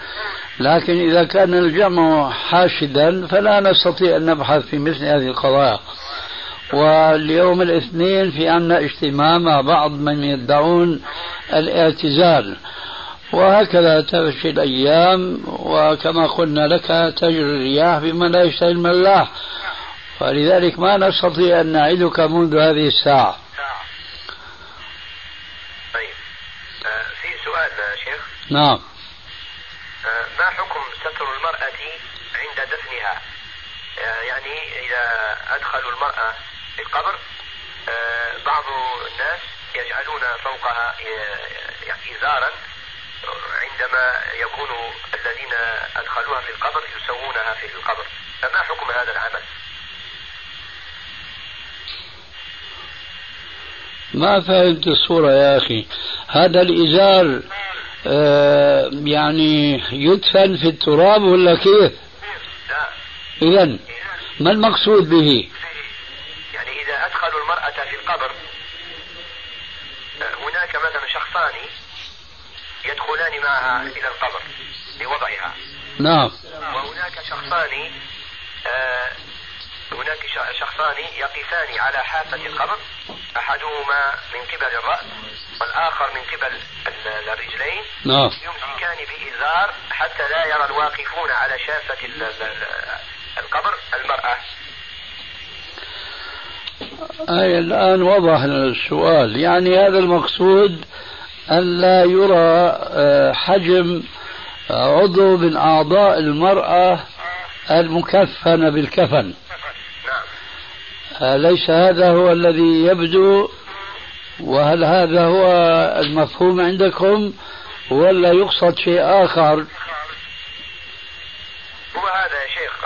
لكن إذا كان الجمع حاشدا فلا نستطيع أن نبحث في مثل هذه القضايا. واليوم الاثنين في عنا اجتماع مع بعض من يدعون الاعتزال. وهكذا تمشي الأيام وكما قلنا لك تجري الرياح بما لا يشتهي الملاح ولذلك ما نستطيع أن نعدك منذ هذه الساعة. طيب. آه في سؤال شيخ. نعم. آه ما حكم ستر المرأة عند دفنها. آه يعني إذا أدخلوا المرأة في القبر آه بعض الناس يجعلون فوقها آه، يعني إزارا عندما يكون الذين أدخلوها في القبر يسوونها في القبر. فما حكم هذا العمل؟ ما فهمت الصورة يا أخي. هذا الإزار يعني يدفن في التراب ولا كيف؟ إذا ما المقصود به؟ يعني إذا أدخلوا المرأة في القبر هناك مثلا شخصان يدخلان معها إلى القبر لوضعها نعم وهناك شخصان آه، هناك شخصان يقفان على حافة القبر أحدهما من قبل الرأس والآخر من قبل الرجلين. نعم. يمسكان بإزار حتى لا يرى الواقفون على شافة القبر المرأة. أي الآن وضح السؤال. يعني هذا المقصود أن لا يرى آه، حجم عضو من أعضاء المرأة المكفن بالكفن. أليس هذا هو الذي يبدو؟ وهل هذا هو المفهوم عندكم ولا يقصد شيء آخر؟ هو هذا يا شيخ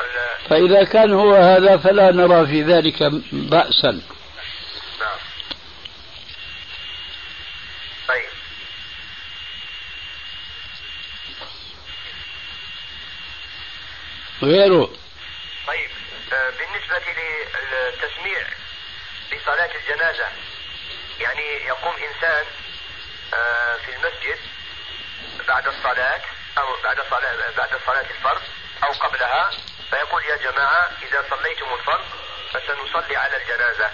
فإذا كان هو هذا فلا نرى في ذلك بأسا. نعم. طيب. غيره طيب آه، بالنسبة للتسميع في صلاة الجنازة يعني يقوم إنسان آه، في المسجد بعد الصلاة أو بعد صلاة بعد صلاة الفرض أو قبلها فيقول يا جماعة إذا صليتم الفرض فسنصلي على الجنازة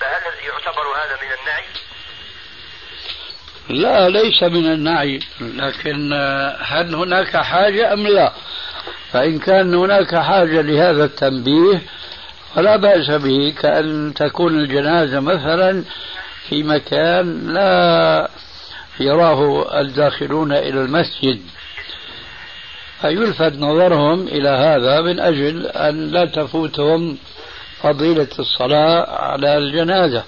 فهل يعتبر هذا من النعي؟ لا ليس من النعي لكن آه، هل هناك حاجة أم لا؟ فإن كان هناك حاجة لهذا التنبيه فلا بأس به كأن تكون الجنازة مثلا في مكان لا يراه الداخلون إلى المسجد. فيلفت نظرهم إلى هذا من أجل أن لا تفوتهم فضيلة الصلاة على الجنازة.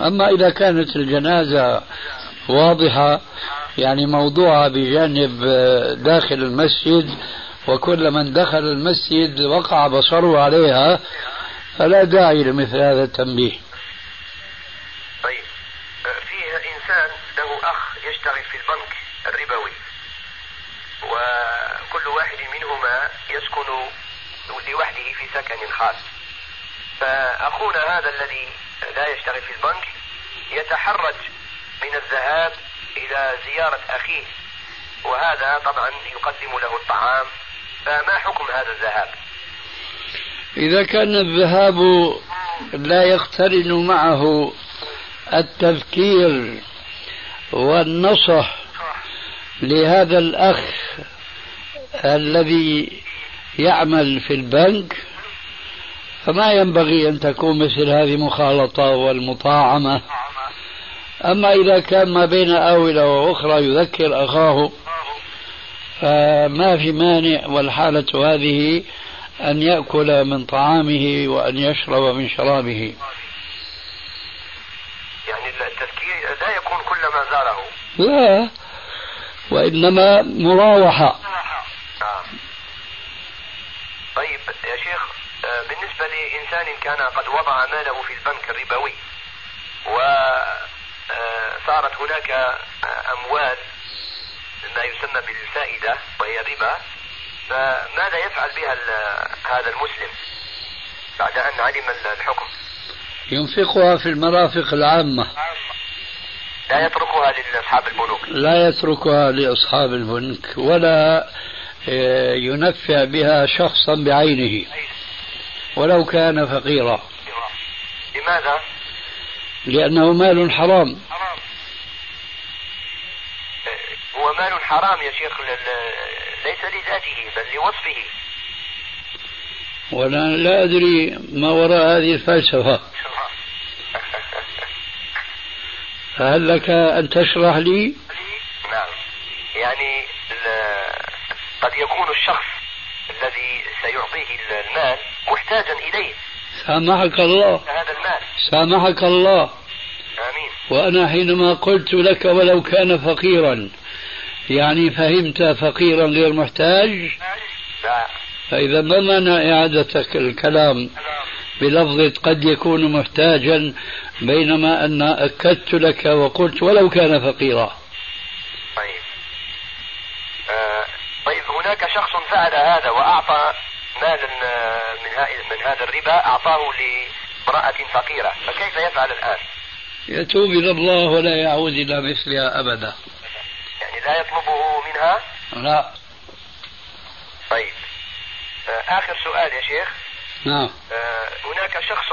أما إذا كانت الجنازة واضحة يعني موضوعة بجانب داخل المسجد وكل من دخل المسجد وقع بصره عليها فلا داعي لمثل هذا التنبيه. طيب. فيه إنسان له أخ يشتغل في البنك الربوي وكل واحد منهما يسكن لوحده في سكن خاص. فأخونا هذا الذي لا يشتغل في البنك يتحرج من الذهاب إلى زيارة أخيه وهذا طبعا يقدم له الطعام فما حكم هذا الذهاب؟ إذا كان الذهاب لا يقترن معه التذكير والنصح لهذا الأخ الذي يعمل في البنك فما ينبغي أن تكون مثل هذه مخالطة والمطاعمة. أما إذا كان ما بين آونة وأخرى يذكر أخاه فما في مانع والحالة هذه أن يأكل من طعامه وأن يشرب من شرابه. يعني التذكير لا يكون كلما زاره. لا وإنما مراوحة. نعم. طيب يا شيخ آه، بالنسبة لإنسان كان قد وضع ماله في البنك الربوي وصارت هناك أموال ما يسمى بالفائدة وهي الربا فماذا يفعل بها هذا المسلم بعد أن علم الحكم؟ ينفقها في المرافق العامة. لا يتركها لأصحاب البنوك. لا يتركها لأصحاب البنك ولا آه، ينفع بها شخصا بعينه ولو كان فقيرا. لماذا؟ لأنه مال حرام. هو مال حرام يا شيخ ليس لذاته بل لوصفه. ولا لا أدري ما وراء هذه الفلسفة. فهل لك أن تشرح لي؟ نعم. يعني قد يكون الشخص الذي سيعطيه المال محتاجا إليه. سامحك الله. هذا المال. سامحك الله. آمين. وأنا حينما قلت لك ولو كان فقيرا يعني فهمت فقيرا غير محتاج لا فإذا ما معنى إعادتك الكلام بلفظة قد يكون محتاجا بينما أن أكدت لك وقلت ولو كان فقيرا؟ طيب. آه طيب هناك شخص فعل هذا وأعطى مالا من من هذا الربا أعطاه لامرأة فقيرة فكيف يفعل الآن؟ يتوب إلى الله ولا يعود إلى مثلها أبدا. لا يطلبه منها؟ لا. طيب. آه، آخر سؤال يا شيخ. نعم. آه، هناك شخص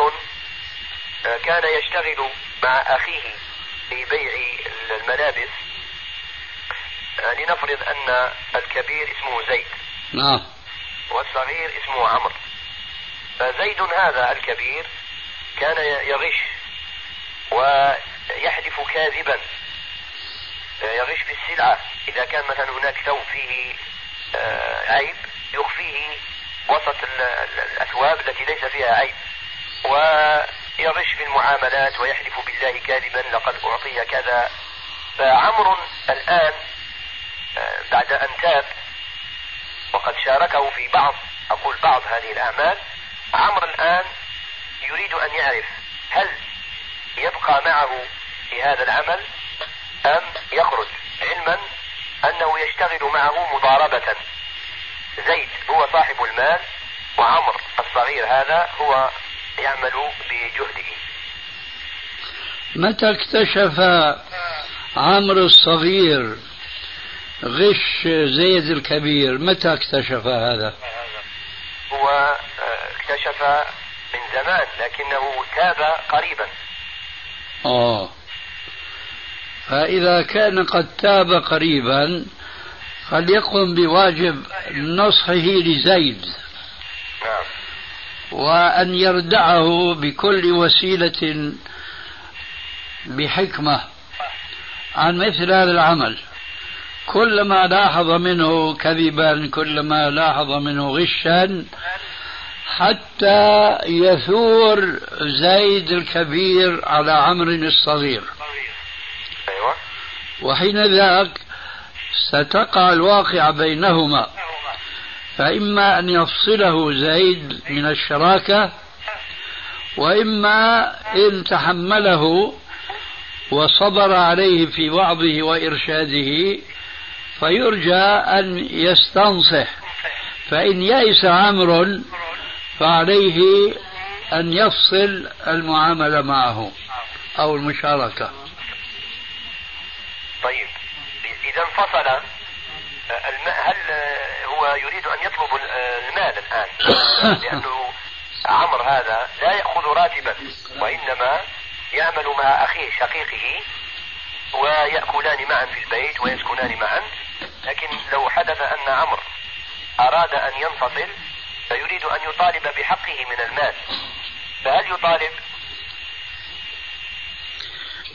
آه، كان يشتغل مع أخيه في بيع الملابس. لنفرض أن الكبير اسمه زيد. نعم. والصغير اسمه عمرو. فزيد هذا الكبير كان يغش ويحلف كاذبا. يغش في السلعة. إذا كان مثلا هناك ثوب فيه عيب يخفيه وسط الأثواب التي ليس فيها عيب. ويغش في المعاملات ويحلف بالله كاذبا لقد أعطي كذا. فعمر الآن آه، بعد أن تاب وقد شاركه في بعض أقول بعض هذه الأعمال عمر الآن يريد أن يعرف هل يبقى معه في هذا العمل أم يخرج علما أنه يشتغل معه مضاربة. زيد هو صاحب المال وعمر الصغير هذا هو يعمل بجهده. متى اكتشف عمرو الصغير غش زيد الكبير؟ متى اكتشف هذا؟ هو آه، اكتشف من زمان لكنه تاب قريبا. آه. فإذا كان قد تاب قريبا فليقم بواجب نصحه لزيد. نعم. وأن يردعه بكل وسيلة بحكمة عن مثل هذا العمل. كلما لاحظ منه كذبا كلما لاحظ منه غشا حتى يثور زيد الكبير على عمرو الصغير. وحين ذاك ستقع الواقعة بينهما. فإما أن يفصله زيد من الشراكة وإما إن تحمله وصبر عليه في وعظه وإرشاده فيرجى أن يستنصح. فإن يئس عمرو فعليه أن يفصل المعاملة معه أو المشاركة. طيب. إذا انفصل هل هو يريد أن يطلب المال الآن؟ لأنه عمر هذا لا يأخذ راتبا وإنما يعمل مع أخيه شقيقه ويأكلان معا في البيت ويسكنان معا. لكن لو حدث أن عمرو أراد أن ينفصل فيريد أن يطالب بحقه من المال. فهل يطالب؟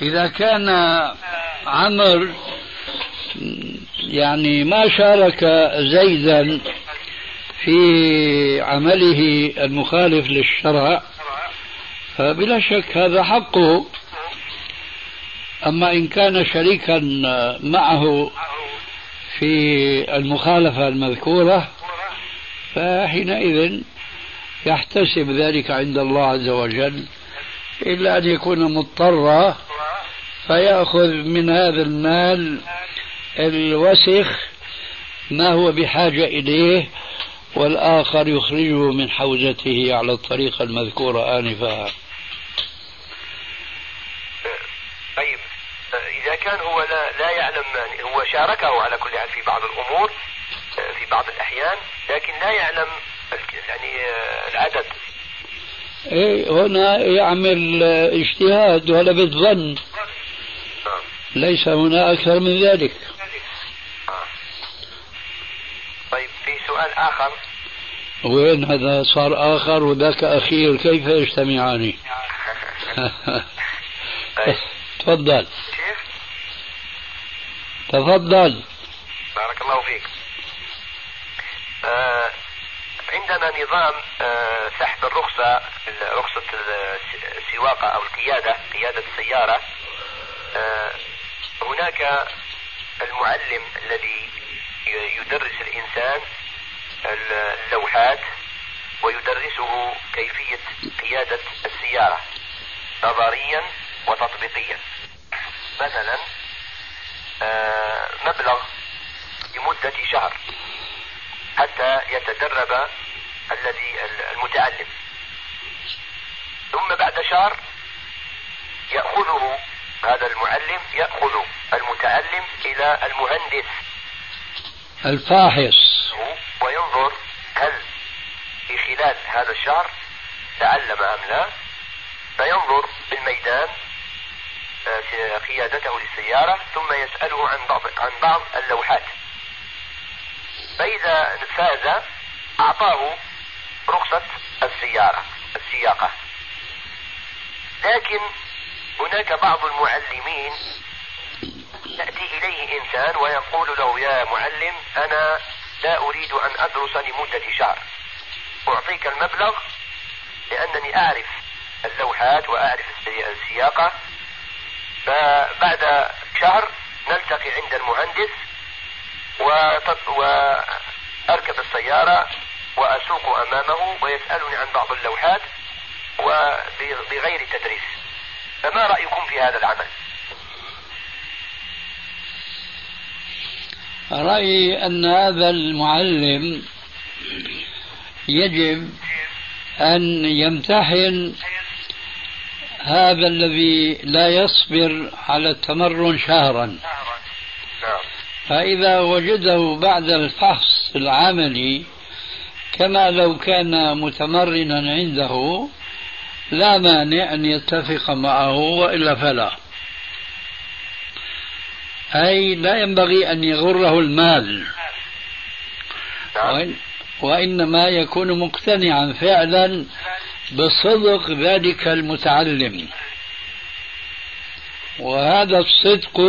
إذا كان عمرو يعني ما شارك زيدا في عمله المخالف للشرع فبلا شك هذا حقه. أما إن كان شريكا معه في المخالفة المذكورة فحينئذ يحتسب ذلك عند الله عز وجل إلا أن يكون مضطرا فيأخذ من هذا المال الوسخ ما هو بحاجة إليه والآخر يخرجه من حوزته على الطريقة المذكورة آنفا طيب إذا كان هو لا, لا يعلم هو شاركه على كل حال في بعض الأمور في بعض الأحيان لكن لا يعلم يعني العدد إيه هنا يعمل اجتهاد ولا بالظن. ليس هنا أكثر من ذلك. طيب في سؤال آخر. وين هذا؟ صار آخر وذاك أخير كيف يجتمعان؟ طيب. تفضل. كيف؟ تفضل. بارك الله فيك. آه عندنا نظام آه سحب الرخصة رخصة السواقة أو القيادة قيادة السيارة. آه هناك المعلم الذي يدرس الإنسان اللوحات ويدرسه كيفية قيادة السيارة نظريا وتطبيقيا. مثلا آه، مبلغ لمدة شهر حتى يتدرب الذي المتعلم. ثم بعد شهر يأخذه هذا المعلم يأخذ المتعلم إلى المهندس. الفاحص. وينظر هل في خلال هذا الشهر تعلم أم لا. فينظر بالميدان آه، قيادته للسيارة ثم يسأله عن بعض عن بعض اللوحات. فإذا فاز أعطاه رخصة السيارة السياقة. لكن هناك بعض المعلمين يأتي إليه إنسان ويقول له يا معلم أنا لا أريد أن أدرس لمدة شهر. أعطيك المبلغ لأنني أعرف اللوحات وأعرف السياقة. فبعد شهر نلتقي عند المهندس وأركب السيارة وأسوق أمامه ويسألني عن بعض اللوحات وبغير تدريس. فما رأيكم في هذا العمل رأيي أن هذا المعلم يجب أن يمتحن هذا الذي لا يصبر على التمرن شهرا نعم. فإذا وجده بعد الفحص العملي كما لو كان متمرنا عنده لا مانع أن يتفق معه وإلا فلا. أي لا ينبغي أن يغره المال. وإن وإنما يكون مقتنعا فعلا بصدق ذلك المتعلم. وهذا الصدق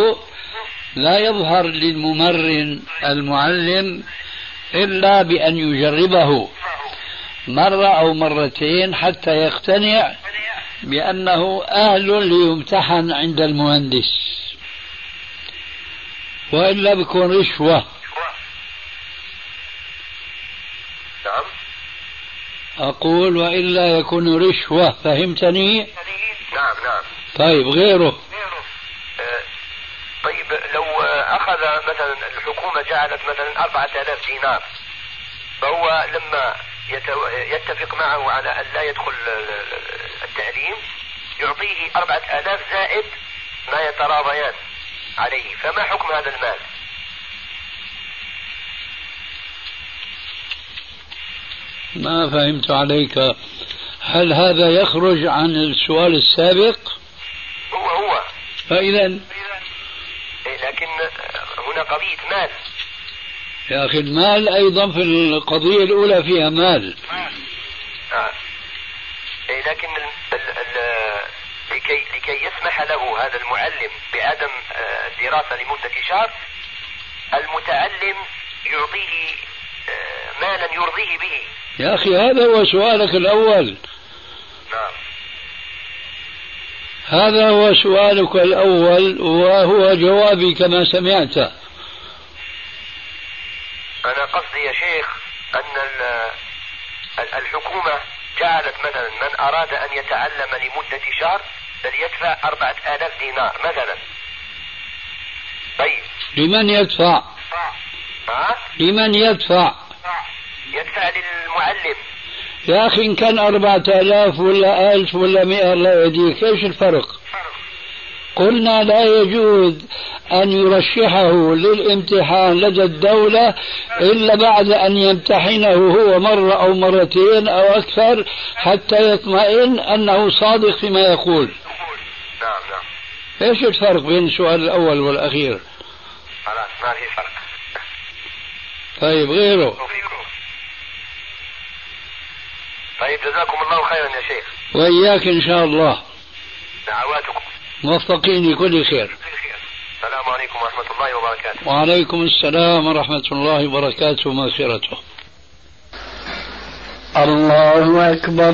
لا يظهر للممرن المعلم إلا بأن يجربه. مرة أو مرتين حتى يقتنع بأنه أهل ليمتحن عند المهندس. وإلا بيكون رشوة. نعم. أقول وإلا يكون رشوة فهمتني؟ نعم نعم. طيب غيره. آه، طيب لو أخذ مثلا الحكومة جعلت مثلا أربعة آلاف دينار فهو لما يتفق معه على أن لا يدخل التعليم يعطيه أربعة آلاف زائد ما يتراضيان عليه. فما حكم هذا المال؟ ما فهمت عليك. هل هذا يخرج عن السؤال السابق؟ هو هو. فإذا إيه، لكن هنا قضية مال. يا أخي المال أيضا في القضية الأولى فيها مال. آه. إيه لكن ال ال ال لكي لكي يسمح له هذا المعلم بعدم آه، لمدة شهر المتعلم يعطيه مالا يرضيه به. يا أخي هذا هو سؤالك الأول. نعم. هذا هو سؤالك الأول وهو جوابي كما سمعت. أنا قصدي يا شيخ أن الحكومة جعلت مثلا من أراد أن يتعلم لمدة شهر فليدفع أربعة آلاف دينار مثلا طيب لمن يدفع؟ ها؟ لمن يدفع؟ يدفع للمعلم يا أخي إن كان أربعة آلاف ولا ألف ولا مئة الله يهديك إيش الفرق قلنا لا يجوز أن يرشحه للامتحان لدى الدولة إلا بعد أن يمتحنه هو مرة أو مرتين أو أكثر حتى يطمئن أنه صادق فيما يقول. نعم نعم إيش الفرق بين السؤال الأول والأخير؟ خلاص ما في فرق. طيب غيره. طيب جزاكم الله خيرا يا شيخ. وإياك إن شاء الله. دعواتكم. موفقين لكل خير. السلام عليكم ورحمة الله وبركاته. وعليكم السلام ورحمة الله وبركاته ومغفرته الله أكبر.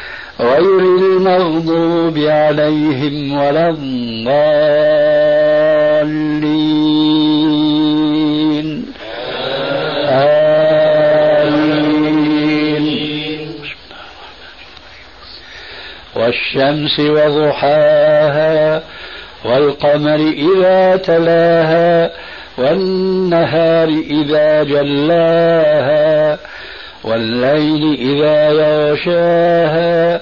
غير المغضوب عليهم ولا الضالين. آمين. والشمس وضحاها والقمر إذا تلاها والنهار إذا جلاها والليل إذا يغشاها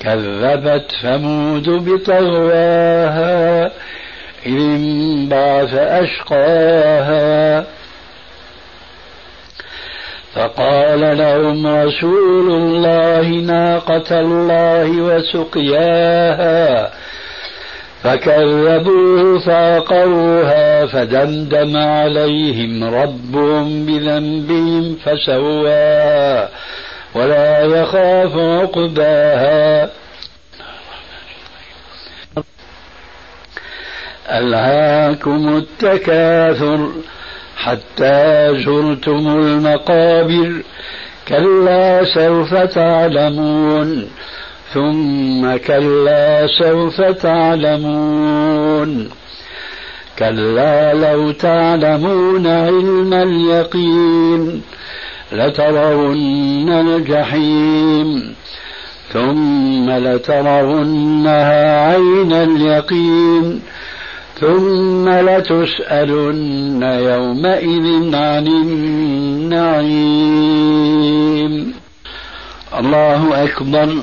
كذبت ثمود بطغواها إذ انبعث أشقاها. فقال لهم رسول الله ناقة الله وسقياها. فكذبوه فعقروها فدمدم عليهم ربهم بذنبهم فسواها. ولا يخاف عقباها. ألهاكم التكاثر حتى زرتم المقابر كلا سوف تعلمون ثم كلا سوف تعلمون. كلا لو تعلمون علم اليقين لترون الجحيم ثم لترونها عين اليقين ثم لتسألن يومئذ عن النعيم. الله أكبر.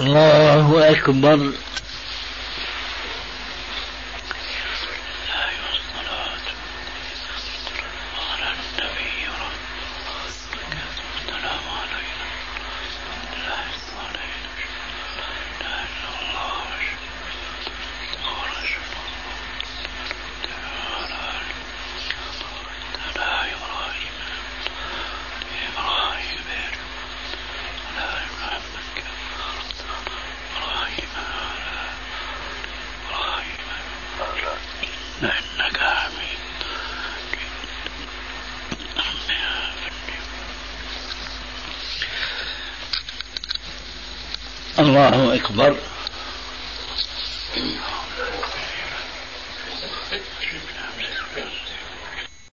الله أكبر.